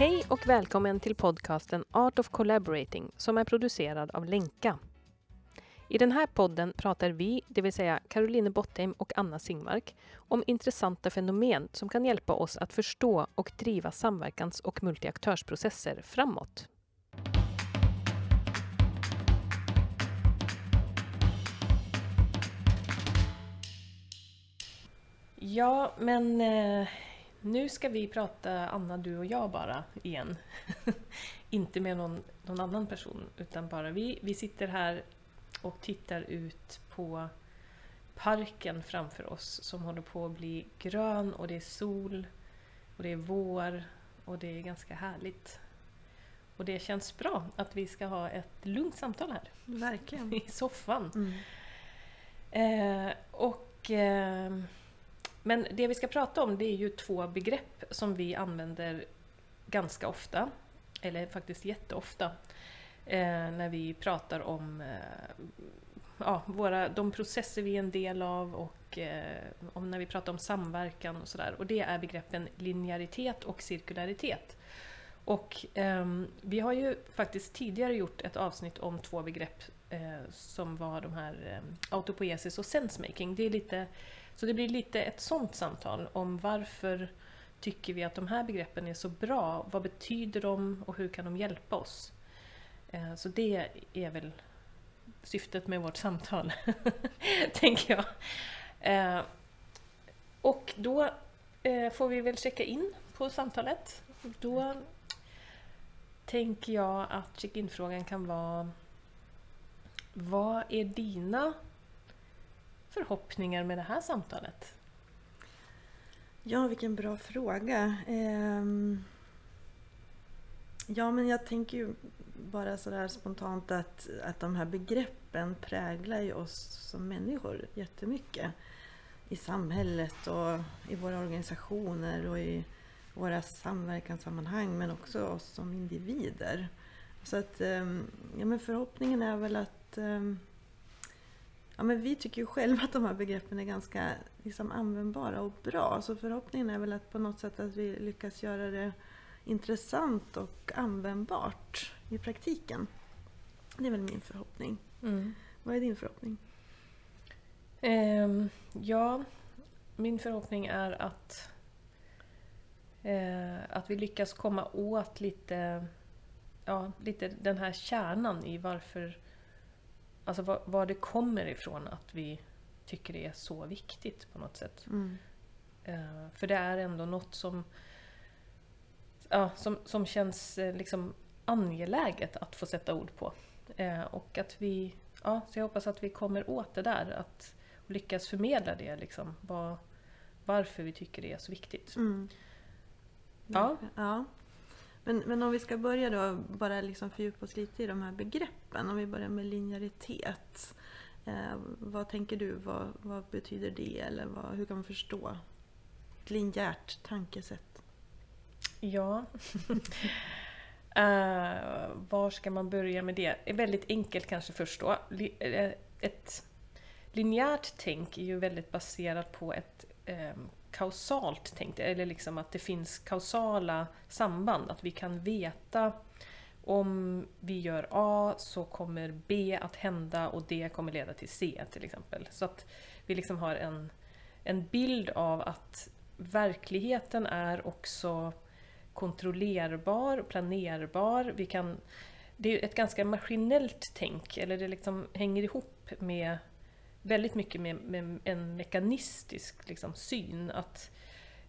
Hej och välkommen till podcasten Art of Collaborating som är producerad av Lenka. I den här podden pratar vi, det vill säga Caroline Bottheim och Anna Singmark, om intressanta fenomen som kan hjälpa oss att förstå och driva samverkans och multiaktörsprocesser framåt. Ja, men eh, nu ska vi prata Anna, du och jag bara igen. Inte med någon, någon annan person, utan bara vi. Vi sitter här och tittar ut på parken framför oss som håller på att bli grön och det är sol och det är vår och det är ganska härligt. Och det känns bra att vi ska ha ett lugnt samtal här. Verkligen. I soffan. Mm. Eh, och, eh, men det vi ska prata om det är ju två begrepp som vi använder ganska ofta, eller faktiskt jätteofta, eh, när vi pratar om eh, ja, våra, de processer vi är en del av och eh, om när vi pratar om samverkan och sådär. Och det är begreppen linjäritet och cirkularitet. Och eh, vi har ju faktiskt tidigare gjort ett avsnitt om två begrepp eh, som var de här eh, autopoiesis och sensemaking. Det är lite, så det blir lite ett sånt samtal om varför tycker vi att de här begreppen är så bra? Vad betyder de och hur kan de hjälpa oss? Eh, så det är väl syftet med vårt samtal, tänker jag. Eh, och då eh, får vi väl checka in på samtalet. Då tänker jag att check-in-frågan kan vara Vad är dina förhoppningar med det här samtalet? Ja, vilken bra fråga. Ehm, ja, men jag tänker ju bara sådär spontant att, att de här begreppen präglar ju oss som människor jättemycket. I samhället och i våra organisationer och i våra samverkanssammanhang men också oss som individer. Så att ehm, ja, men förhoppningen är väl att ehm, Ja, men vi tycker ju själva att de här begreppen är ganska liksom, användbara och bra. Så förhoppningen är väl att på något sätt att vi lyckas göra det intressant och användbart i praktiken. Det är väl min förhoppning. Mm. Vad är din förhoppning? Ehm, ja, min förhoppning är att, eh, att vi lyckas komma åt lite, ja, lite den här kärnan i varför, alltså var, var det kommer ifrån att vi tycker det är så viktigt på något sätt. Mm. Eh, för det är ändå något som, ja, som, som känns eh, liksom angeläget att få sätta ord på. Eh, och att vi, ja, så jag hoppas att vi kommer åt det där, att lyckas förmedla det, liksom, vad, varför vi tycker det är så viktigt. Mm. Ja. ja. Men, men om vi ska börja då, bara liksom fördjupa oss lite i de här begreppen. Om vi börjar med linjäritet. Eh, vad tänker du, vad, vad betyder det? Eller vad, hur kan man förstå ett linjärt tankesätt? Ja. uh, var ska man börja med det? Det är väldigt enkelt kanske först då. Eh, ett linjärt tänk är ju väldigt baserat på ett eh, kausalt tänk, eller liksom att det finns kausala samband, att vi kan veta om vi gör A så kommer B att hända och det kommer leda till C till exempel. Så att vi liksom har en, en bild av att verkligheten är också kontrollerbar, planerbar. Vi kan, det är ett ganska maskinellt tänk, eller det liksom hänger ihop med väldigt mycket med, med en mekanistisk liksom, syn. Att,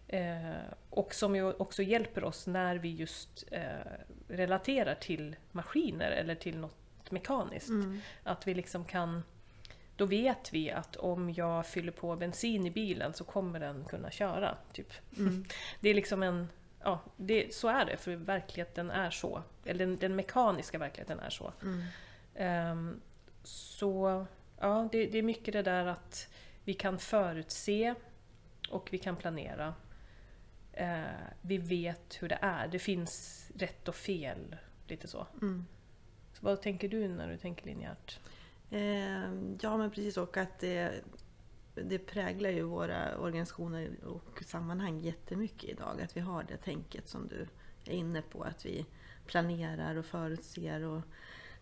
eh, och som ju också hjälper oss när vi just eh, relaterar till maskiner eller till något mekaniskt. Mm. Att vi liksom kan då vet vi att om jag fyller på bensin i bilen så kommer den kunna köra. Typ. Mm. Det är liksom en... Ja, det, så är det, för verkligheten är så. Eller den, den mekaniska verkligheten är så. Mm. Ehm, så ja, det, det är mycket det där att vi kan förutse och vi kan planera. Eh, vi vet hur det är. Det finns rätt och fel, lite så. Mm. så vad tänker du när du tänker linjärt? Eh, ja men precis och att det, det präglar ju våra organisationer och sammanhang jättemycket idag. Att vi har det tänket som du är inne på. Att vi planerar och förutser och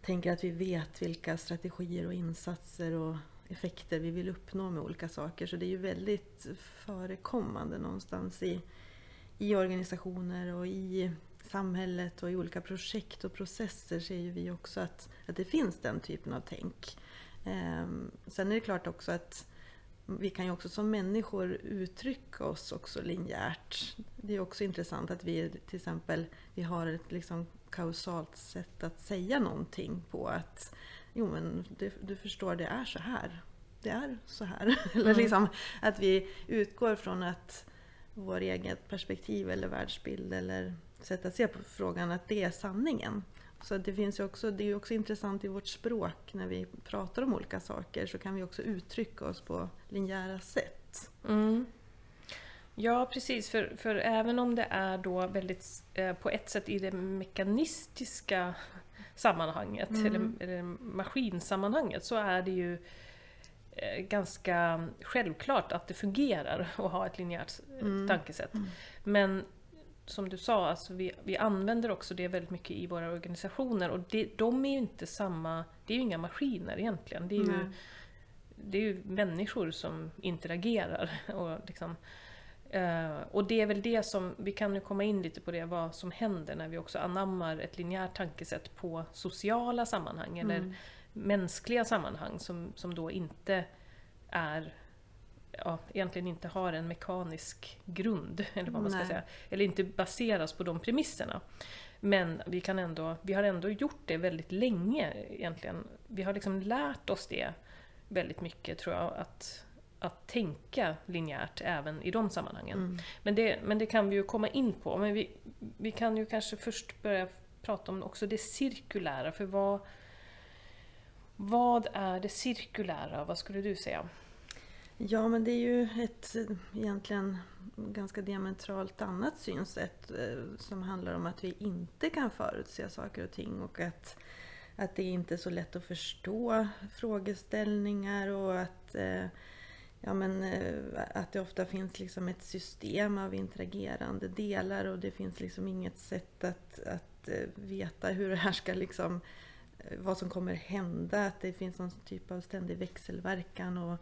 tänker att vi vet vilka strategier och insatser och effekter vi vill uppnå med olika saker. Så det är ju väldigt förekommande någonstans i, i organisationer och i samhället och i olika projekt och processer ser ju vi också att, att det finns den typen av tänk. Ehm, sen är det klart också att vi kan ju också som människor uttrycka oss också linjärt. Det är också intressant att vi till exempel vi har ett liksom kausalt sätt att säga någonting på. att Jo men du, du förstår, det är så här. Det är så här. Eller mm. liksom att vi utgår från att vår eget perspektiv eller världsbild eller sätt att se på frågan, att det är sanningen. Så det, finns också, det är också intressant i vårt språk när vi pratar om olika saker så kan vi också uttrycka oss på linjära sätt. Mm. Ja precis, för, för även om det är då väldigt eh, på ett sätt i det mekanistiska sammanhanget, mm. eller, eller maskinsammanhanget, så är det ju eh, ganska självklart att det fungerar att ha ett linjärt eh, mm. tankesätt. Mm. Men som du sa, alltså vi, vi använder också det väldigt mycket i våra organisationer och det, de är ju inte samma, det är ju inga maskiner egentligen. Det är ju, det är ju människor som interagerar. Och, liksom, uh, och det är väl det som, vi kan nu komma in lite på det, vad som händer när vi också anammar ett linjärt tankesätt på sociala sammanhang eller mm. mänskliga sammanhang som, som då inte är ja, egentligen inte har en mekanisk grund, eller vad man ska säga. Eller inte baseras på de premisserna. Men vi, kan ändå, vi har ändå gjort det väldigt länge egentligen. Vi har liksom lärt oss det väldigt mycket tror jag, att, att tänka linjärt även i de sammanhangen. Mm. Men, det, men det kan vi ju komma in på. Men vi, vi kan ju kanske först börja prata om också det cirkulära. För vad, vad är det cirkulära? Vad skulle du säga? Ja, men det är ju ett egentligen ganska diametralt annat synsätt eh, som handlar om att vi inte kan förutse saker och ting och att, att det inte är så lätt att förstå frågeställningar och att, eh, ja, men, eh, att det ofta finns liksom ett system av interagerande delar och det finns liksom inget sätt att, att veta hur det här ska liksom vad som kommer hända, att det finns någon typ av ständig växelverkan och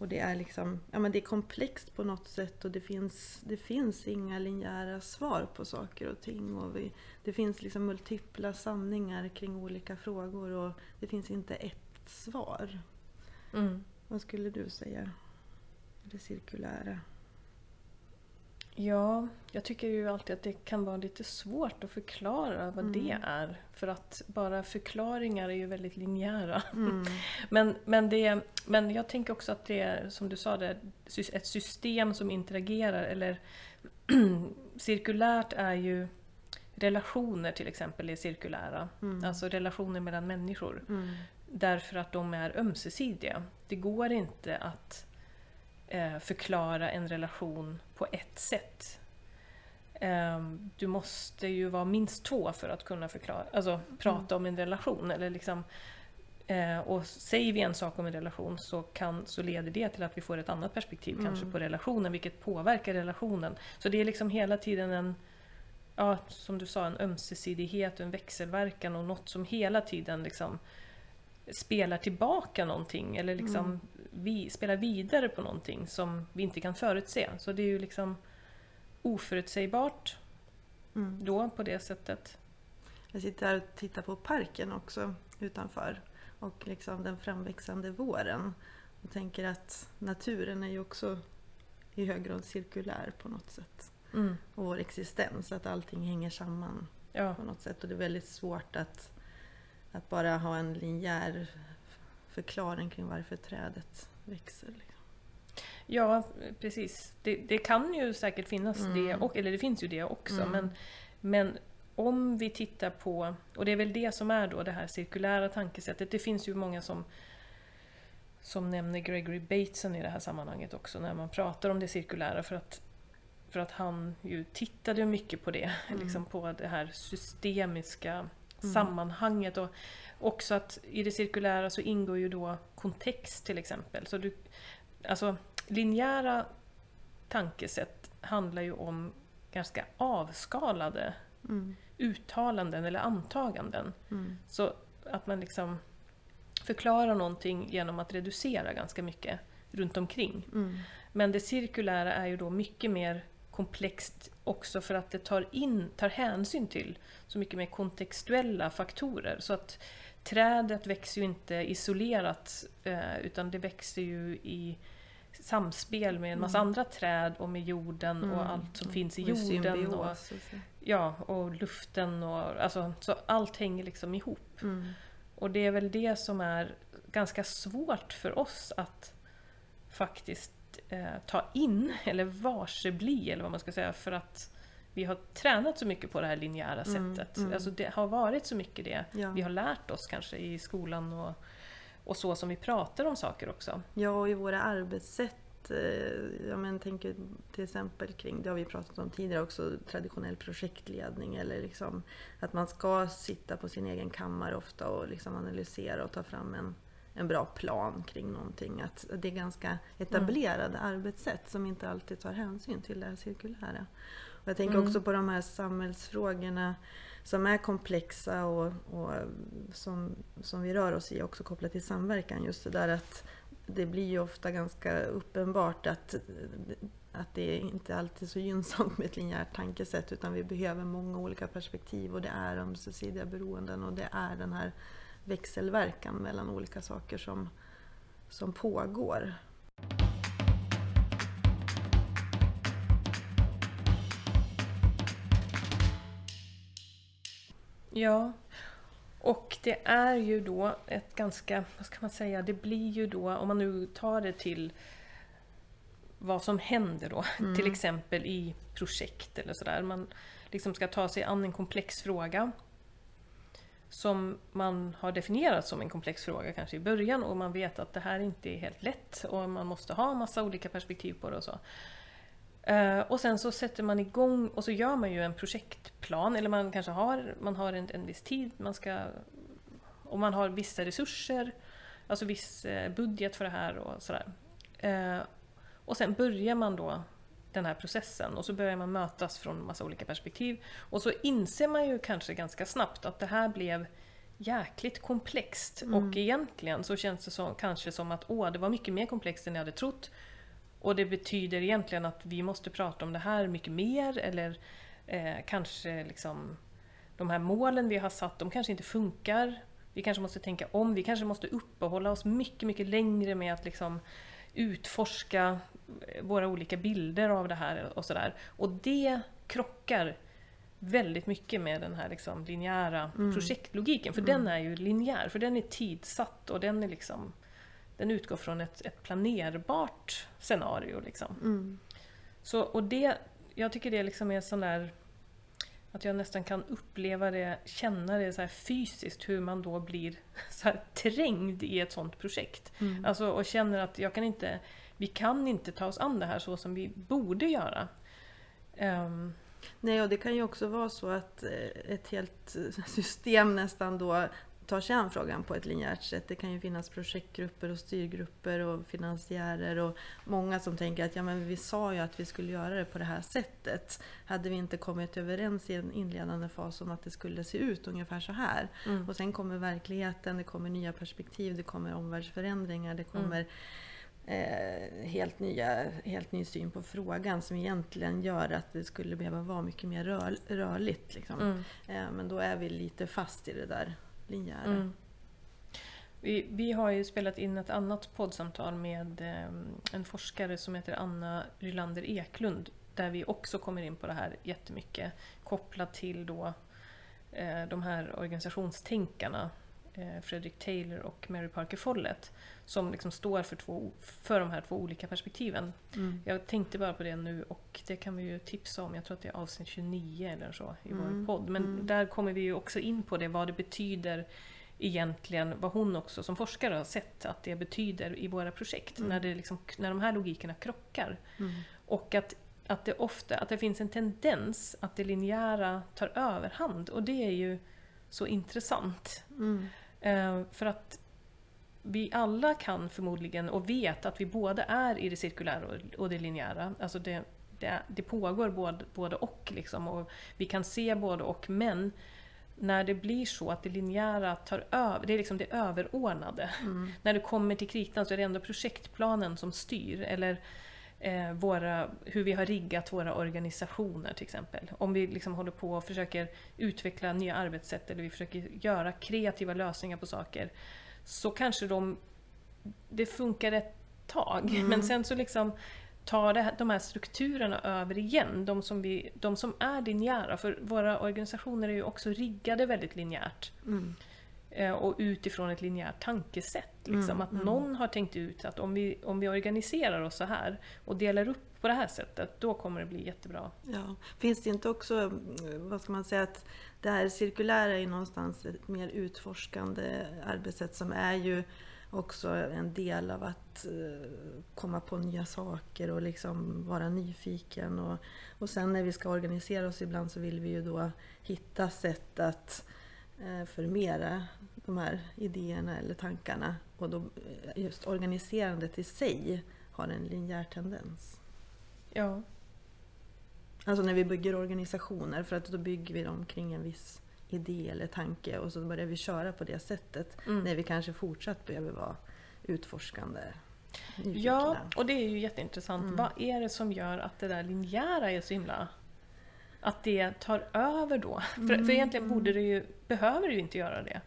och det är liksom, ja men det är komplext på något sätt och det finns, det finns inga linjära svar på saker och ting. Och vi, det finns liksom multipla sanningar kring olika frågor och det finns inte ett svar. Mm. Vad skulle du säga? Det cirkulära? Ja, jag tycker ju alltid att det kan vara lite svårt att förklara vad mm. det är. För att bara förklaringar är ju väldigt linjära. Mm. men, men, det, men jag tänker också att det är, som du sa, det, ett system som interagerar. Eller cirkulärt är ju relationer till exempel är cirkulära. Mm. Alltså relationer mellan människor. Mm. Därför att de är ömsesidiga. Det går inte att förklara en relation på ett sätt. Eh, du måste ju vara minst två för att kunna förklara, alltså, prata om en relation. Eller liksom, eh, och säger vi en sak om en relation så, kan, så leder det till att vi får ett annat perspektiv mm. kanske på relationen, vilket påverkar relationen. Så det är liksom hela tiden en ja, som du sa, en ömsesidighet och en växelverkan och något som hela tiden liksom spelar tillbaka någonting eller liksom mm vi spelar vidare på någonting som vi inte kan förutse. Så det är ju liksom oförutsägbart mm. då på det sättet. Jag sitter här och tittar på parken också utanför och liksom den framväxande våren. Och tänker att naturen är ju också i hög grad cirkulär på något sätt. Mm. Och vår existens, att allting hänger samman ja. på något sätt. Och det är väldigt svårt att, att bara ha en linjär förklaring kring varför trädet växer. Liksom. Ja, precis. Det, det, kan ju säkert finnas mm. det, och, eller det finns ju det också. Mm. Men, men om vi tittar på, och det är väl det som är då det här cirkulära tankesättet. Det finns ju många som som nämner Gregory Bateson i det här sammanhanget också när man pratar om det cirkulära för att, för att han ju tittade mycket på det, mm. liksom på det här systemiska mm. sammanhanget. Och också att i det cirkulära så ingår ju då kontext till exempel. Så du, alltså, linjära tankesätt handlar ju om ganska avskalade Mm. uttalanden eller antaganden. Mm. Så att man liksom förklarar någonting genom att reducera ganska mycket runt omkring. Mm. Men det cirkulära är ju då mycket mer komplext också för att det tar, in, tar hänsyn till så mycket mer kontextuella faktorer. Så att trädet växer ju inte isolerat eh, utan det växer ju i samspel med en massa Mm. andra träd och med jorden Mm. och allt som finns i jorden. Och, och ja, och luften och alltså, så allt hänger liksom ihop. Mm. Och det är väl det som är ganska svårt för oss att faktiskt eh, ta in, eller varse bli, eller vad man ska säga, för att vi har tränat så mycket på det här linjära Mm, sättet. mm. Alltså det har varit så mycket det Ja. vi har lärt oss kanske i skolan och, och så som vi pratar om saker också. Ja, och i våra arbetssätt. eh, Ja, men tänker till exempel kring, det har vi pratat om tidigare också, traditionell projektledning eller liksom att man ska sitta på sin egen kammare ofta och liksom analysera och ta fram en, en bra plan kring någonting. Att det är ganska etablerade arbetssätt som inte alltid tar hänsyn till det här cirkulära. Och jag tänker Mm. också på de här samhällsfrågorna som är komplexa och, och som, som vi rör oss i också kopplat till samverkan. Just det där att det blir ju ofta ganska uppenbart att, att det inte alltid är så gynnsamt med ett linjärt tankesätt utan vi behöver många olika perspektiv och det är ömsesidiga beroenden och det är den här växelverkan mellan olika saker som, som pågår. Ja, och det är ju då ett ganska, vad ska man säga, det blir ju då, om man nu tar det till vad som händer då, Mm. till exempel i projekt eller sådär. Man liksom ska ta sig an en komplex fråga som man har definierat som en komplex fråga kanske i början och man vet att det här inte är helt lätt och man måste ha massa olika perspektiv på det och så. Eh, och sen så sätter man igång och så gör man ju en projektplan eller man kanske har, man har en, en viss tid, man ska, och man har vissa resurser, alltså viss eh, budget för det här och sådär. Eh, och sen börjar man då den här processen och så börjar man mötas från massa olika perspektiv. Och så inser man ju kanske ganska snabbt att det här blev jäkligt komplext. Mm. Och egentligen så känns det så, kanske som att åh, det var mycket mer komplext än jag hade trott. Och det betyder egentligen att vi måste prata om det här mycket mer eller eh, kanske liksom de här målen vi har satt, de kanske inte funkar. Vi kanske måste tänka om, vi kanske måste uppehålla oss mycket, mycket längre med att liksom utforska våra olika bilder av det här och sådär. Och det krockar väldigt mycket med den här liksom linjära Mm. projektlogiken. För den är ju linjär, för den är tidsatt och den är liksom den utgår från ett, ett planerbart scenario. Liksom. Mm. Så, och det, jag tycker det liksom är sån där att jag nästan kan uppleva det, känna det så här fysiskt hur man då blir så trängd i ett sånt projekt. Mm. Alltså, och känner att jag kan inte, vi kan inte ta oss an det här så som vi borde göra. Ehm, Nej, och det kan ju också vara så att eh, ett helt system nästan då tar sig an frågan på ett linjärt sätt. Det kan ju finnas projektgrupper och styrgrupper och finansiärer och många som tänker att ja, men vi sa ju att vi skulle göra det på det här sättet. Hade vi inte kommit överens i en inledande fas om att det skulle se ut ungefär så här. mm. Och sen kommer verkligheten, det kommer nya perspektiv, det kommer omvärldsförändringar, det kommer eh, helt, nya, helt ny syn på frågan som egentligen gör att det skulle behöva vara mycket mer rör, rörligt. Liksom. Mm. Eh, men då är vi lite fast i det där linjära. Mm. Vi, vi har ju spelat in ett annat poddsamtal med eh, en forskare som heter Anna Rylander Eklund där vi också kommer in på det här jättemycket kopplat till då eh, de här organisationstänkarna Fredrik Taylor och Mary Parker Follett som liksom står för, två, för de här två olika perspektiven. Mm. Jag tänkte bara på det nu och det kan vi ju tipsa om. Jag tror att det är avsnitt 29 eller så i Mm, vår podd. Men mm. där kommer vi ju också in på det, vad det betyder egentligen, vad hon också som forskare har sett att det betyder i våra projekt. Mm. När, det liksom, när de här logikerna krockar. Mm. Och att, att det ofta att det finns en tendens att det linjära tar överhand. Och det är ju så intressant. Mm. Eh, för att vi alla kan förmodligen och vet att vi både är i det cirkulära och- och det linjära. Alltså det, det, det pågår både, både och. Liksom, och vi kan se både och. Men när det blir så att det linjära tar över, det är liksom det överordnade. Mm. När det kommer till kritan så är det ändå projektplanen som styr. Eller eh, våra, hur vi har riggat våra organisationer till exempel. Om vi liksom håller på och försöker utveckla nya arbetssätt eller vi försöker göra kreativa lösningar på saker. Så kanske de, det funkar ett tag. Mm. Men sen så liksom tar det, de här strukturerna över igen. De som, vi, de som är linjära. För våra organisationer är ju också riggade väldigt linjärt. Mm. Eh, och utifrån ett linjärt tankesätt. Liksom. Mm, att mm. någon har tänkt ut att om vi, om vi organiserar oss så här och delar upp på det här sättet, då kommer det bli jättebra. Ja. Finns det inte också, mm, vad ska man säga, att det här cirkulära är någonstans ett mer utforskande arbetssätt som är ju också en del av att eh, komma på nya saker och liksom vara nyfiken. Och, och sen när vi ska organisera oss ibland så vill vi ju då hitta sätt att eh, förmera de här idéerna eller tankarna. Och då eh, just organiserandet i sig har en linjär tendens. Ja, Alltså när vi bygger organisationer, för att då bygger vi dem kring en viss idé eller tanke och så börjar vi köra på det sättet. Mm. När vi kanske fortsatt behöver vara utforskande, nyfikna. ja och det är ju jätteintressant. Mm. Vad är det som gör att det där linjära är så himla... Att det tar över då? För, Mm, för egentligen borde det ju, behöver ju inte göra det.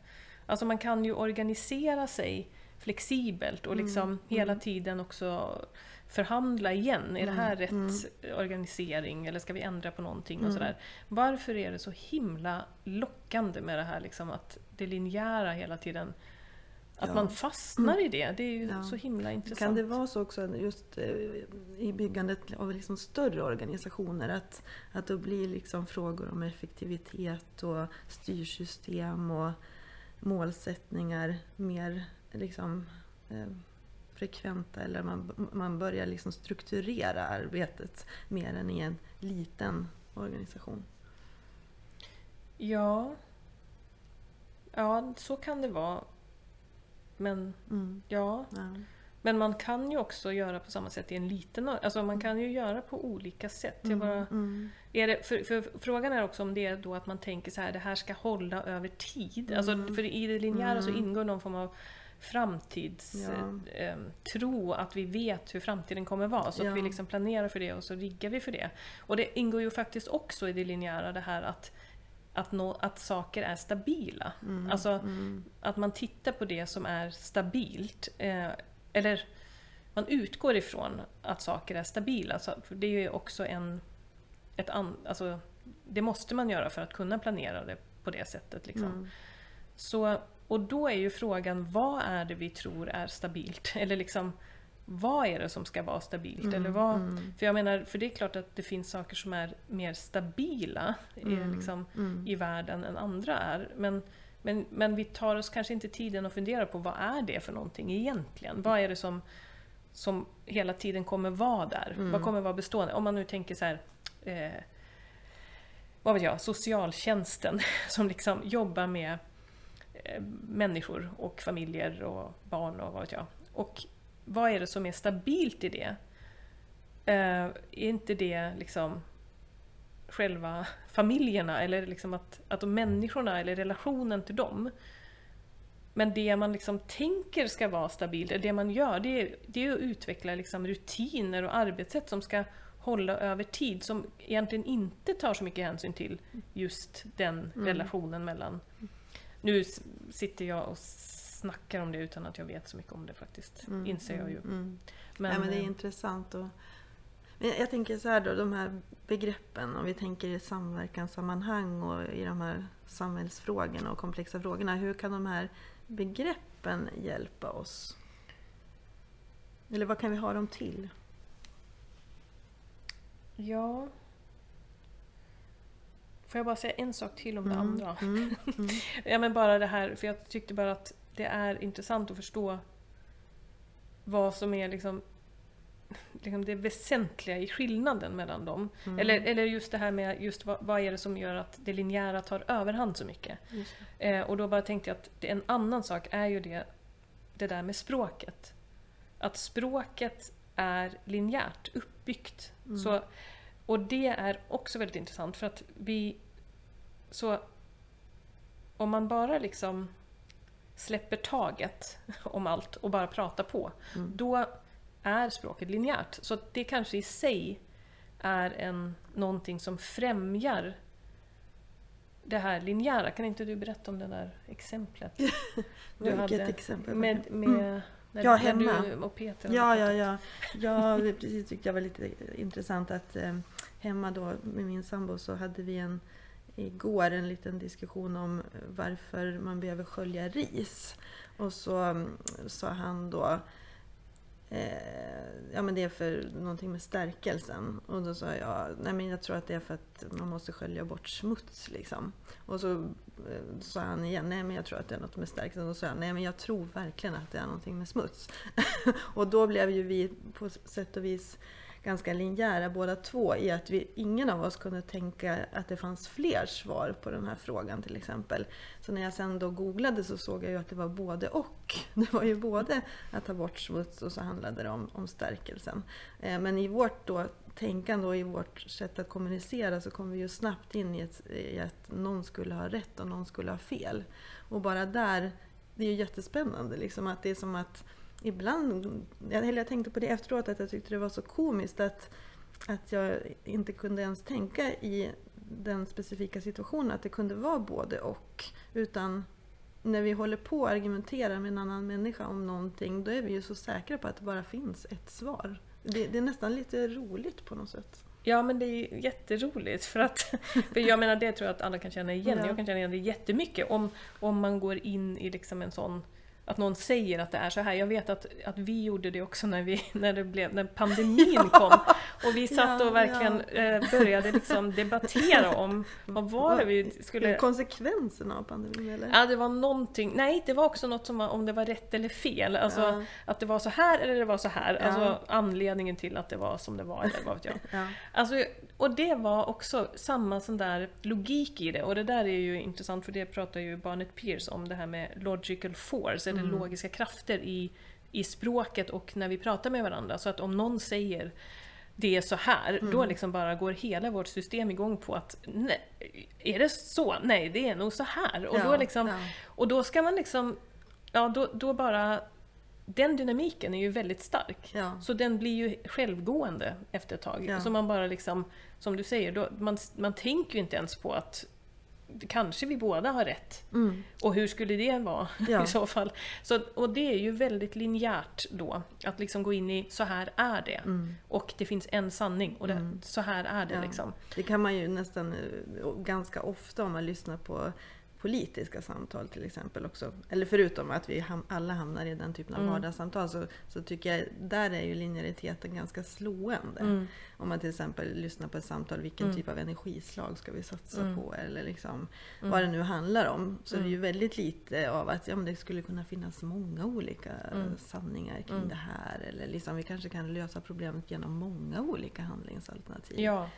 Alltså man kan ju organisera sig flexibelt och liksom Mm, hela mm. tiden också förhandla igen. Är det här Mm, rätt mm. organisering eller ska vi ändra på någonting? och Mm. sådär. Varför är det så himla lockande med det här liksom att det linjära hela tiden att Ja. man fastnar i det. Det är ju Ja. så himla intressant. Kan det vara så också just eh, i byggandet av liksom större organisationer att, att då blir liksom frågor om effektivitet och styrsystem och målsättningar mer liksom, eh, frekventa eller man, man börjar liksom strukturera arbetet mer än i en liten organisation? Ja. Ja, så kan det vara. Men Mm. ja. Ja. Men man kan ju också göra på samma sätt i en liten Alltså man kan ju göra på olika sätt. Jag bara, Mm. är det, för, för frågan är också om det är då att man tänker så här, det här ska hålla över tid. Alltså, Mm. för i det linjära så Mm. ingår någon form av framtidstro, Ja. eh, att vi vet hur framtiden kommer vara. Så Ja. att vi liksom planerar för det och så riggar vi för det. Och det ingår ju faktiskt också i det linjära det här att, att, nå, att saker är stabila. Mm. Alltså Mm. att man tittar på det som är stabilt. Eh, eller man utgår ifrån att saker är stabila. Så, för det är ju också en... Ett an, alltså, det måste man göra för att kunna planera det på det sättet. Liksom. Mm. Så, och då är ju frågan, vad är det vi tror är stabilt? Eller liksom, vad är det som ska vara stabilt? Mm, Eller vad, mm. För jag menar, för det är klart att det finns saker som är mer stabila Mm, liksom, mm. i världen än andra är. Men, men, men vi tar oss kanske inte tiden att fundera på vad är det för någonting egentligen? Vad är det som, som hela tiden kommer vara där? Mm. Vad kommer vara bestående? Om man nu tänker så här, eh, vad vet jag, socialtjänsten som liksom jobbar med eh, människor och familjer och barn och vad vet jag. Och vad är det som är stabilt i det? Eh, är inte det liksom själva familjerna eller liksom att, att de människorna eller relationen till dem. Men det man liksom tänker ska vara stabilt, det man gör, det är, det är att utveckla liksom rutiner och arbetssätt som ska hålla över tid, som egentligen inte tar så mycket hänsyn till just den Mm. relationen mellan... Nu sitter jag och snackar om det utan att jag vet så mycket om det faktiskt, Mm, inser jag ju. mm, mm. Men, ja, men det är eh, intressant. Och, men jag tänker så här då, de här begreppen, om vi tänker i samverkanssammanhang och i de här samhällsfrågorna och komplexa frågorna. Hur kan de här begreppen hjälpa oss? Eller vad kan vi ha dem till? Ja... Får jag bara säga en sak till om det Mm, andra? mm, mm, Ja men bara det här, för jag tyckte bara att det är intressant att förstå vad som är liksom, liksom det väsentliga i skillnaden mellan dem. mm. Eller, eller just det här med just vad, vad är det som gör att det linjära tar överhand så mycket. Eh, och då bara tänkte jag att det, en annan sak är ju det, det där med språket. Att språket är linjärt uppbyggt. Mm. Så och det är också väldigt intressant för att vi... Så om man bara liksom släpper taget om allt och bara pratar på, Mm. då är språket linjärt. Så det kanske i sig är en, någonting som främjar det här linjära. Kan inte du berätta om det där exemplet? Du Vilket hade exempel? Med, med när, Ja, när hemma. du och Peter Ja, hade ja, ja. ja det precis tyckte jag var lite intressant att eh, hemma då med min sambo så hade vi en igår en liten diskussion om varför man behöver skölja ris. Och så mm, sa han då eh, Ja men det är för någonting med stärkelsen. Och då sa jag, nej men jag tror att det är för att man måste skölja bort smuts liksom. Och så eh, sa han igen, nej men jag tror att det är något med stärkelsen. Och då sa jag, nej men jag tror verkligen att det är någonting med smuts. och då blev ju vi på sätt och vis ganska linjära båda två i att vi, ingen av oss kunde tänka att det fanns fler svar på den här frågan till exempel. Så när jag sen då googlade så såg jag ju att det var både och. Det var ju både att ta bort smuts och så handlade det om, om stärkelsen. Eh, men i vårt då tänkande och i vårt sätt att kommunicera så kom vi ju snabbt in i, ett, i att någon skulle ha rätt och någon skulle ha fel. Och bara där, det är ju jättespännande liksom att det är som att ibland, eller jag tänkte på det efteråt att jag tyckte det var så komiskt att, att jag inte kunde ens tänka i den specifika situationen att det kunde vara både och. Utan när vi håller på och argumenterar med en annan människa om någonting då är vi ju så säkra på att det bara finns ett svar. Det, det är nästan lite roligt på något sätt. Ja men det är jätteroligt för att för jag menar det tror jag att alla kan känna igen. Ja. Jag kan känna igen det jättemycket om, om man går in i liksom en sån att någon säger att det är så här. Jag vet att, att vi gjorde det också när, vi, när, det blev, när pandemin kom. Och vi satt Ja, och verkligen eh, började liksom debattera om vad var det vi skulle... Konsekvenserna av pandemin eller? Ja, det var någonting. Nej, det var också något som var om det var rätt eller fel. Alltså Ja. att det var så här eller det var så här. Ja. Alltså anledningen till att det var som det var, eller vad vet jag. Ja. Alltså, och det var också samma sån där logik i det. Och det där är ju intressant för det pratar ju Barnett Pierce om, det här med logical force, eller Mm. logiska krafter i, i språket och när vi pratar med varandra. Så att om någon säger det är så här, Mm. då liksom bara går hela vårt system igång på att nej, är det så? Nej, det är nog så här. Och, Ja, då, liksom, ja. och då ska man liksom, ja då, då bara, den dynamiken är ju väldigt stark. Ja. Så den blir ju självgående efter ett tag. Ja. Så man bara liksom, som du säger, då, man, man tänker ju inte ens på att kanske vi båda har rätt. Mm. Och hur skulle det vara Ja. i så fall? Så, och det är ju väldigt linjärt då, att liksom gå in i så här är det. Mm. Och det finns en sanning och det, så här är det Ja. liksom. Det kan man ju nästan eh, ganska ofta om man lyssnar på politiska samtal till exempel också. Eller förutom att vi ham- alla hamnar i den typen av Mm. vardagssamtal så, så tycker jag där är ju linjäriteten ganska slående. Mm. Om man till exempel lyssnar på ett samtal, vilken Mm. typ av energislag ska vi satsa Mm. på? Eller liksom, Mm. vad det nu handlar om. Så Mm. det är ju väldigt lite av att ja, men det skulle kunna finnas många olika Mm. sanningar kring Mm. det här. Eller liksom, vi kanske kan lösa problemet genom många olika handlingsalternativ. Ja.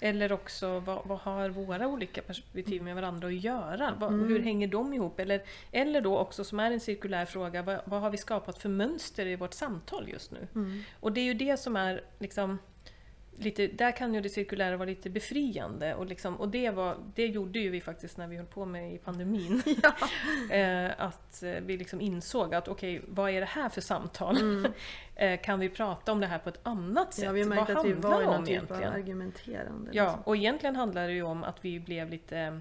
Eller också, vad, vad har våra olika perspektiv med varandra att göra? Vad, Mm. Hur hänger de ihop? Eller, eller då också, som är en cirkulär fråga, vad, vad har vi skapat för mönster i vårt samtal just nu? Mm. Och det är ju det som är liksom Lite, där kan ju det cirkulära vara lite befriande och, liksom, och det, var, det gjorde ju vi faktiskt när vi höll på med i pandemin. Ja. eh, att eh, vi liksom insåg att okej, vad är det här för samtal? Mm. eh, kan vi prata om det här på ett annat sätt? Ja, vi märkte vad att vi var i någon typ av argumenterande. Ja, liksom. och egentligen handlar det ju om att vi blev lite eh,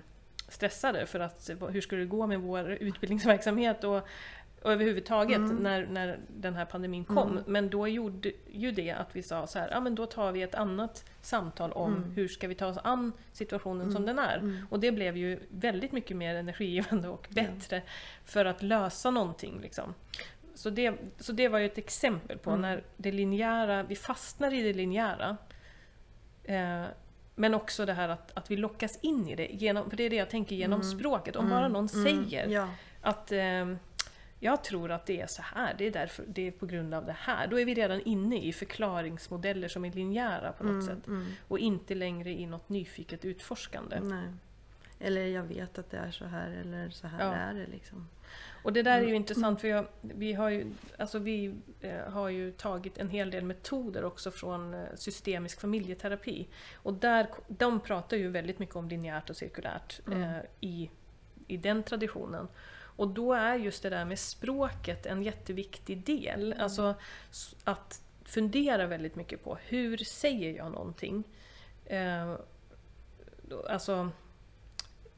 stressade för att eh, hur skulle det gå med vår utbildningsverksamhet och, och överhuvudtaget Mm. när, när den här pandemin kom. Mm. Men då gjorde ju det att vi sa så här, ja men då tar vi ett annat samtal om Mm. hur ska vi ta oss an situationen som Mm. den är. Mm. Och det blev ju väldigt mycket mer energigivande och bättre för att lösa någonting. Liksom. Så, det, så det var ju ett exempel på Mm. när det linjära, vi fastnar i det linjära. Eh, men också det här att, att vi lockas in i det, genom, för det är det jag tänker genom Mm. språket. Om Mm. bara någon Mm. säger Ja. att eh, jag tror att det är så här, det är, därför, det är på grund av det här. Då är vi redan inne i förklaringsmodeller som är linjära på något Mm, sätt. mm. Och inte längre i något nyfiket utforskande. Nej. Eller jag vet att det är så här eller så här Ja. är det liksom. Och det där är ju Mm. intressant för jag, vi, har ju, alltså vi eh, har ju tagit en hel del metoder också från eh, systemisk familjeterapi. Och där, de pratar ju väldigt mycket om linjärt och cirkulärt Mm. eh, i, i den traditionen. Och då är just det där med språket en jätteviktig del. Mm. Alltså att fundera väldigt mycket på hur säger jag någonting? Eh, alltså,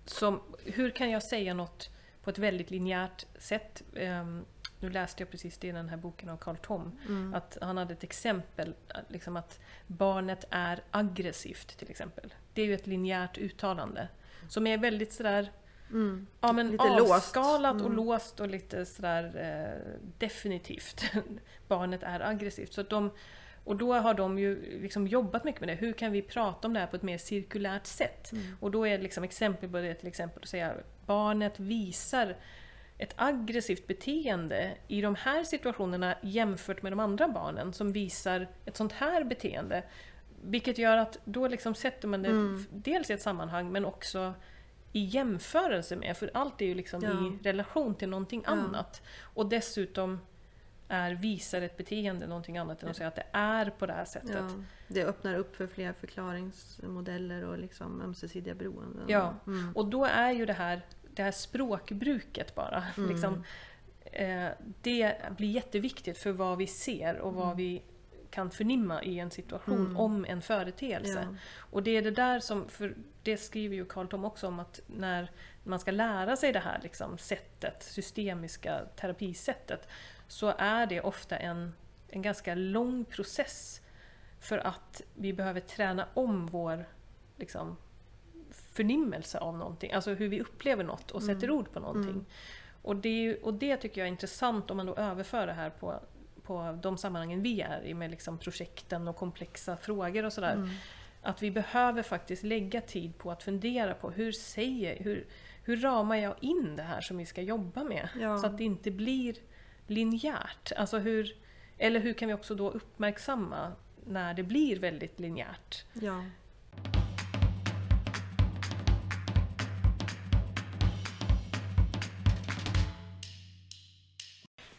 som, hur kan jag säga något på ett väldigt linjärt sätt? Ehm, nu läste jag precis det i den här boken av Carl Tom. Mm. Att han hade ett exempel, att liksom att barnet är aggressivt till exempel. Det är ju ett linjärt uttalande. Som är väldigt sådär Mm. ja, men Lite låst. avskalat och Mm. låst och lite sådär eh, definitivt. barnet är aggressivt. Så de, och då har de ju liksom jobbat mycket med det. Hur kan vi prata om det här på ett mer cirkulärt sätt? Mm. Och då är liksom exempel på det till exempel att säga barnet visar ett aggressivt beteende i de här situationerna jämfört med de andra barnen som visar ett sånt här beteende. Vilket gör att då liksom sätter man det Mm. dels i ett sammanhang men också i jämförelse med, för allt är ju liksom Ja. i relation till någonting Ja. annat. Och dessutom är visar ett beteende någonting annat än att säga att det är på det här sättet. Det öppnar upp för fler förklaringsmodeller och liksom ömsesidiga beroenden. Ja. Mm. Och då är ju det här, det här språkbruket bara, Mm. liksom, eh, det blir jätteviktigt för vad vi ser och vad Mm. vi kan förnimma i en situation Mm. om en företeelse. Ja. Och det är det där som, för det skriver ju Carl Tom också om att när man ska lära sig det här liksom, sättet, systemiska terapisättet, så är det ofta en, en ganska lång process för att vi behöver träna om vår liksom, förnimmelse av någonting, alltså hur vi upplever något och sätter ord på någonting. Mm. Och, det, och det tycker jag är intressant om man då överför det här på, på de sammanhangen vi är i med liksom projekten och komplexa frågor och sådär. Mm. Att vi behöver faktiskt lägga tid på att fundera på hur säger, hur, hur ramar jag in det här som vi ska jobba med? Ja. Så att det inte blir linjärt. Alltså hur, eller hur kan vi också då uppmärksamma när det blir väldigt linjärt? Ja.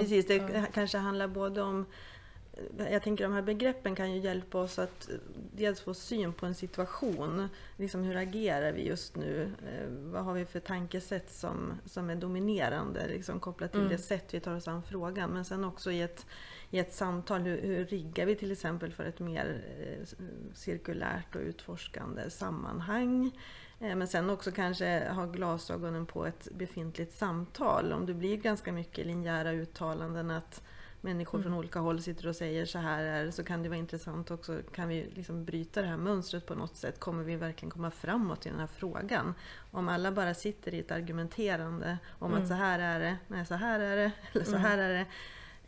Precis, det Ja. kanske handlar både om jag tänker de här begreppen kan ju hjälpa oss att eh, dels få syn på en situation. Liksom hur agerar vi just nu? Eh, Vad har vi för tankesätt som, som är dominerande liksom kopplat till Mm. det sätt vi tar oss an frågan. Men sen också i ett, i ett samtal, hur, hur riggar vi till exempel för ett mer eh, cirkulärt och utforskande sammanhang? Eh, Men sen också kanske ha glasögonen på ett befintligt samtal. Om det blir ganska mycket linjära uttalanden att människor Mm. från olika håll sitter och säger så här är så kan det vara intressant också. Kan vi liksom bryta det här mönstret på något sätt? Kommer vi verkligen komma framåt i den här frågan? Om alla bara sitter i ett argumenterande om Mm. att så här är det, nej så här är det, eller så Mm. här är det.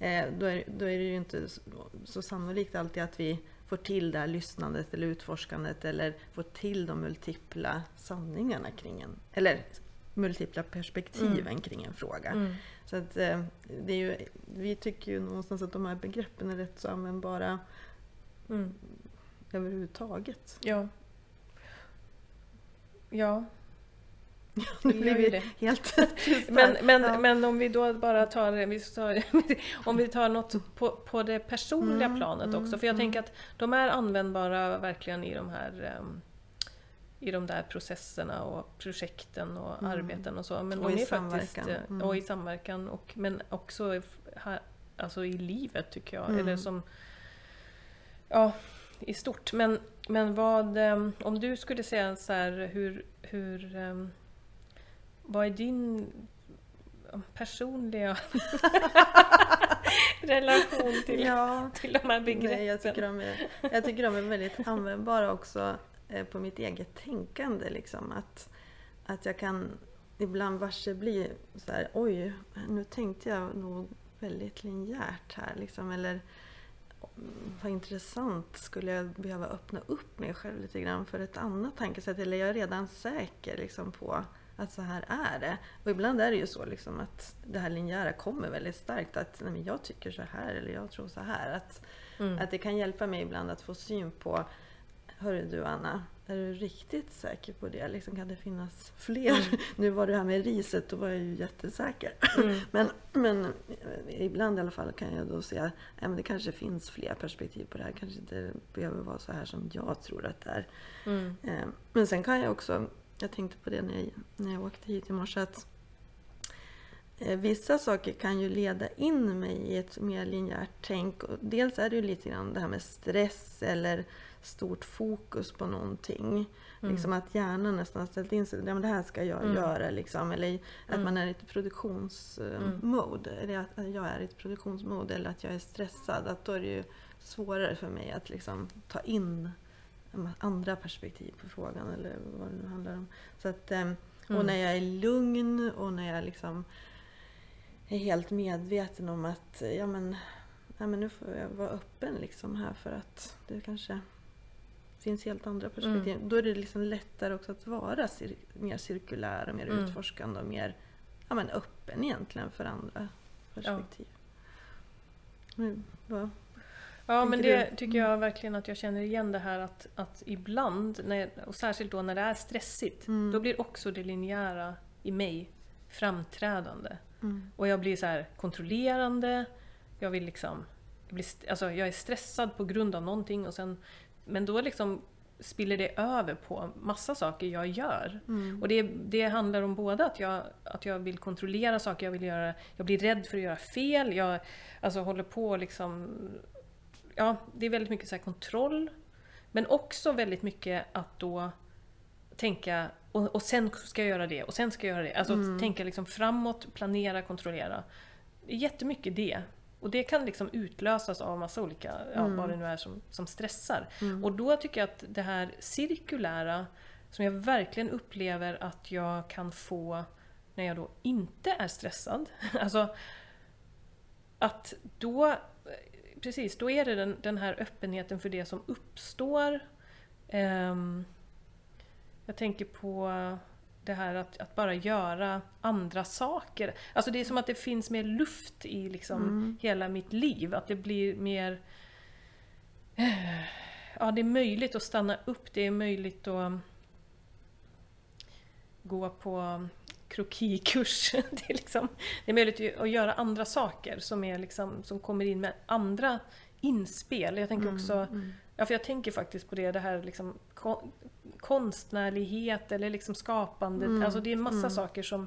Eh, då, är, då är det ju inte så, så sannolikt alltid att vi får till det här lyssnandet eller utforskandet eller får till de multipla sanningarna kring en, eller multipla perspektiven Mm. kring en fråga. Mm. Så att, eh, det är ju, vi tycker ju någonstans att de här begreppen är rätt så användbara Mm. överhuvudtaget. Ja. Ja, Nu det blir vi det. helt tysta. Men, men, Ja. men om vi då bara tar, vi tar om vi tar något på, på det personliga Mm, planet mm, också. För jag mm. tänker att de är användbara verkligen i de här ehm, i de där processerna och projekten och Mm. arbeten och så. Men Och de i är faktiskt, samverkan. eh, Mm. Och i samverkan. Och, men också här, alltså i livet tycker jag. Eller som, ja, i stort. Men, men vad, ehm, om du skulle säga så här hur, hur ehm, vad är din personliga... relation till, Ja, till de här begreppen. nej, jag, tycker de är, jag tycker de är väldigt användbara också eh, på mitt eget tänkande. Liksom. Att, att jag kan ibland varse bli så här, oj, nu tänkte jag nog väldigt linjärt här. Liksom. Eller mm, vad intressant, skulle jag behöva öppna upp mig själv lite grann för ett annat tankesätt? Eller jag är redan säker liksom, på att så här är det. Och ibland är det ju så liksom, att det här linjära kommer väldigt starkt. Att nej, men jag tycker så här eller jag tror så här. Att, Mm. att det kan hjälpa mig ibland att få syn på Hörru du Anna, är du riktigt säker på det? Liksom, kan det finnas fler? Nu var det här med riset, då var jag ju jättesäker. Mm. Men, men eh, ibland i alla fall kan jag då se att ja, det kanske finns fler perspektiv på det här. kanske inte behöver vara så här som jag tror att det är. Mm. Eh, Men sen kan jag också, jag tänkte på det när jag, när jag åkte hit i morse, att eh, vissa saker kan ju leda in mig i ett mer linjärt tänk. Och dels är det ju lite grann det här med stress eller stort fokus på någonting. Mm. Liksom att hjärnan nästan ställt in sig, ja, men det här ska jag Mm. göra. Liksom. Eller att Mm. man är i ett produktionsmode. Eller att att jag är i ett produktionsmode eller att jag är stressad. Att då är det ju svårare för mig att liksom ta in andra perspektiv på frågan eller vad det nu handlar om. Så att, ehm, Och Mm. när jag är lugn och när jag liksom är helt medveten om att ja, men, ja, men nu får jag vara öppen liksom här för att det kanske finns helt andra perspektiv. Då är det liksom lättare också att vara cir- mer cirkulär och mer Mm. utforskande och mer ja, men öppen egentligen för andra perspektiv. Men, vad- Ja, men det du? Mm. tycker jag verkligen att jag känner igen det här att, att ibland, när, och särskilt då när det är stressigt, Mm. då blir också det linjära i mig framträdande. mm. Och jag blir så här kontrollerande, jag vill liksom... Jag, blir, alltså jag är stressad på grund av någonting och sen... Men då liksom spiller det över på massa saker jag gör. Mm. Och det, det handlar om både att jag, att jag vill kontrollera saker, jag, vill göra, jag blir rädd för att göra fel, jag alltså håller på liksom... Ja, det är väldigt mycket så här kontroll. Men också väldigt mycket att då tänka, och, och sen ska jag göra det, och sen ska jag göra det. Alltså Mm. tänka liksom framåt, planera, kontrollera. Jättemycket det. Och det kan liksom utlösas av massa olika, ja, Mm. vad det nu är som, som stressar. Mm. Och då tycker jag att det här cirkulära, som jag verkligen upplever att jag kan få när jag då inte är stressad. Alltså att då, precis, då är det den, den här öppenheten för det som uppstår. Ehm, jag tänker på det här att, att bara göra andra saker. Alltså det är som att det finns mer luft i liksom Mm. hela mitt liv. Att det blir mer... eh, Ja, det är möjligt att stanna upp. Det är möjligt att gå på krokikurs. Det är, liksom, det är möjligt att göra andra saker som, är liksom, som kommer in med andra inspel. Jag tänker också Mm. Ja, för jag tänker faktiskt på det, det här liksom kon- konstnärlighet eller liksom skapande. Mm, Alltså det är massa mm. saker som,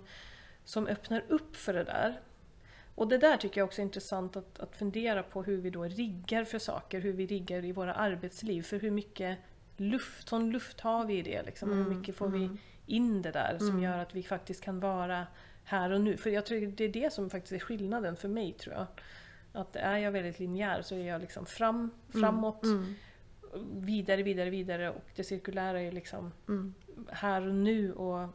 som öppnar upp för det där. Och det där tycker jag också är intressant att, att fundera på hur vi då riggar för saker, hur vi riggar i våra arbetsliv. För hur mycket luft, sån luft har vi i det liksom? Och hur Mm, mycket får vi mm. in det där som Mm. gör att vi faktiskt kan vara här och nu. För jag tror det är det som faktiskt är skillnaden för mig tror jag. Att är jag väldigt linjär så är jag liksom fram, framåt, Mm. vidare, vidare, vidare och det cirkulära är liksom Mm. här och nu och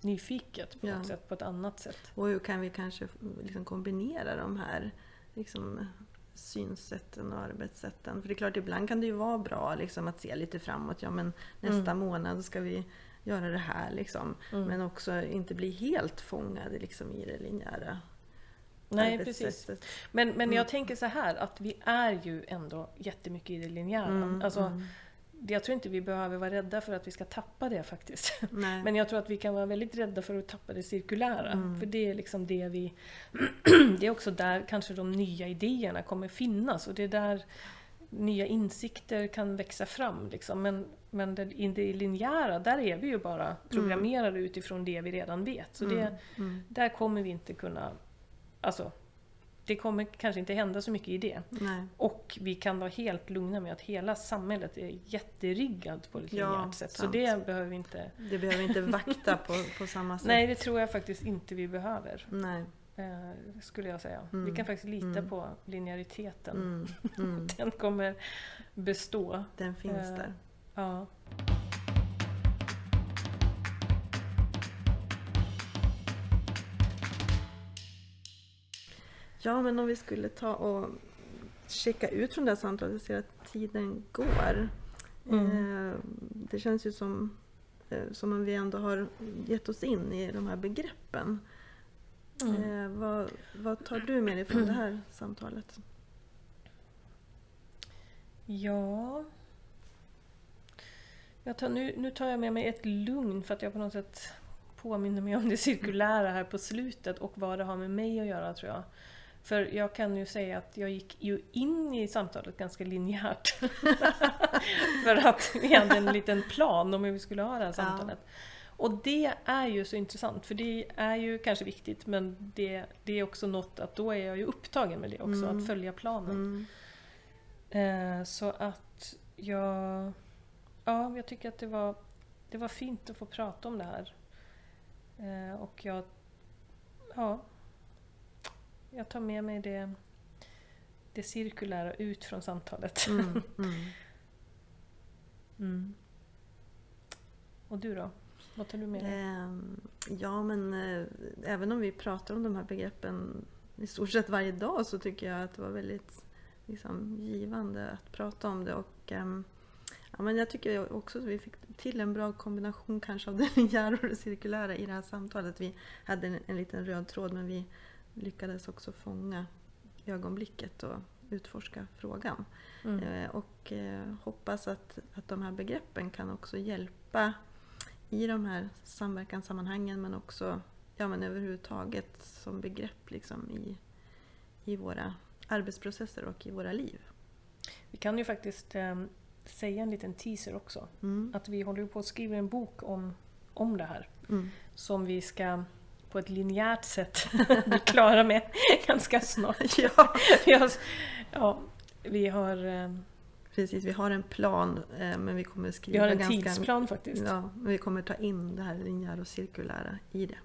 nyfiket på Ja. något sätt, på ett annat sätt. Och hur kan vi kanske liksom kombinera de här liksom, synsätten och arbetssätten? För det är klart, ibland kan det ju vara bra liksom, att se lite framåt. Ja, men nästa månad ska vi göra det här. Liksom. Mm. Men också inte bli helt fångade liksom, i det linjära Nej, precis. Men, men Mm. jag tänker så här att vi är ju ändå jättemycket i det linjära. Mm, Alltså, mm. Jag tror inte vi behöver vara rädda för att vi ska tappa det faktiskt. Nej. Men jag tror att vi kan vara väldigt rädda för att tappa det cirkulära. Mm. För det är liksom det vi... det är också där kanske de nya idéerna kommer finnas. Och det är där nya insikter kan växa fram. Liksom. Men, men det, i det linjära, där är vi ju bara programmerade utifrån det vi redan vet. Så det, Mm, mm. där kommer vi inte kunna... Alltså, det kommer kanske inte hända så mycket i det. Nej. Och vi kan vara helt lugna med att hela samhället är jätteriggat på ett Ja, linjärt sätt. Så sant. det behöver vi inte... Det behöver inte vakta på, på samma sätt. Nej, det tror jag faktiskt inte vi behöver. Nej. eh, skulle jag säga. Mm. Vi kan faktiskt lita Mm. på linjäriteten. Mm, mm. Den kommer bestå. Den finns Eh, där. Ja. Ja, men om vi skulle ta och checka ut från det här samtalet och se att tiden går. Mm. Eh, det känns ju som, eh, som om vi ändå har gett oss in i de här begreppen. Mm. Eh, vad, vad tar du med dig från det här samtalet? Ja... Jag tar, nu, nu tar jag med mig ett lugn för att jag på något sätt påminner mig om det cirkulära här på slutet och vad det har med mig att göra tror jag. För jag kan ju säga att jag gick ju in i samtalet ganska linjärt. för att vi hade en liten plan om hur vi skulle ha det här samtalet. Och det är ju så intressant för det är ju kanske viktigt men det, det är också något att då är jag ju upptagen med det också, Mm. att följa planen. Mm. Eh, så att jag... Ja, jag tycker att det var, det var fint att få prata om det här. Eh, och jag... Ja. Jag tar med mig det, det cirkulära ut från samtalet. Mm. Mm. Mm. Och du då? Vad tar du med dig? Ehm, Ja, men eh, även om vi pratar om de här begreppen i stort sett varje dag så tycker jag att det var väldigt liksom, givande att prata om det. Och, ehm, ja, men jag tycker också att vi fick till en bra kombination kanske av det linjära och det cirkulära i det här samtalet. Vi hade en, en liten röd tråd men vi lyckades också fånga ögonblicket och utforska frågan. Mm. Eh, Och eh, hoppas att, att de här begreppen kan också hjälpa i de här samverkanssammanhangen men också ja, men överhuvudtaget som begrepp liksom i, i våra arbetsprocesser och i våra liv. Vi kan ju faktiskt eh, säga en liten teaser också. Mm. Att vi håller på att skriva en bok om, om det här. Mm. som vi ska på ett linjärt sätt bli klara med ganska snart. Ja, Vi har, ja, vi har, eh, precis. Vi har en plan eh, men vi kommer vi skriva har en ganska... tidsplan faktiskt. Ja. Ja, men vi kommer ta in det här linjära och cirkulära i det.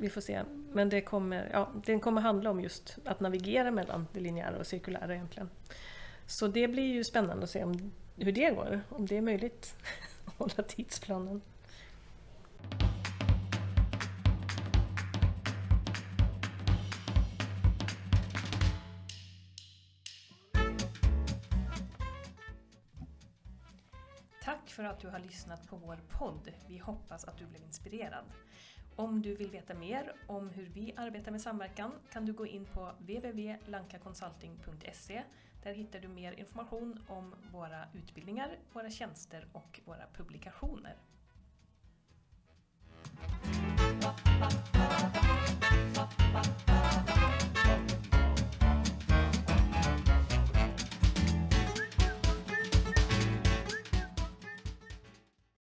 vi får se. Men det kommer, ja, den kommer handla om just att navigera mellan det linjära och cirkulära egentligen. Så det blir ju spännande att se om, hur det går, om det är möjligt att hålla tidsplanen. för att du har lyssnat på vår podd. Vi hoppas att du blev inspirerad. Om du vill veta mer om hur vi arbetar med samverkan kan du gå in på www.lankaconsulting.se. Där hittar du mer information om våra utbildningar, våra tjänster och våra publikationer. Ba,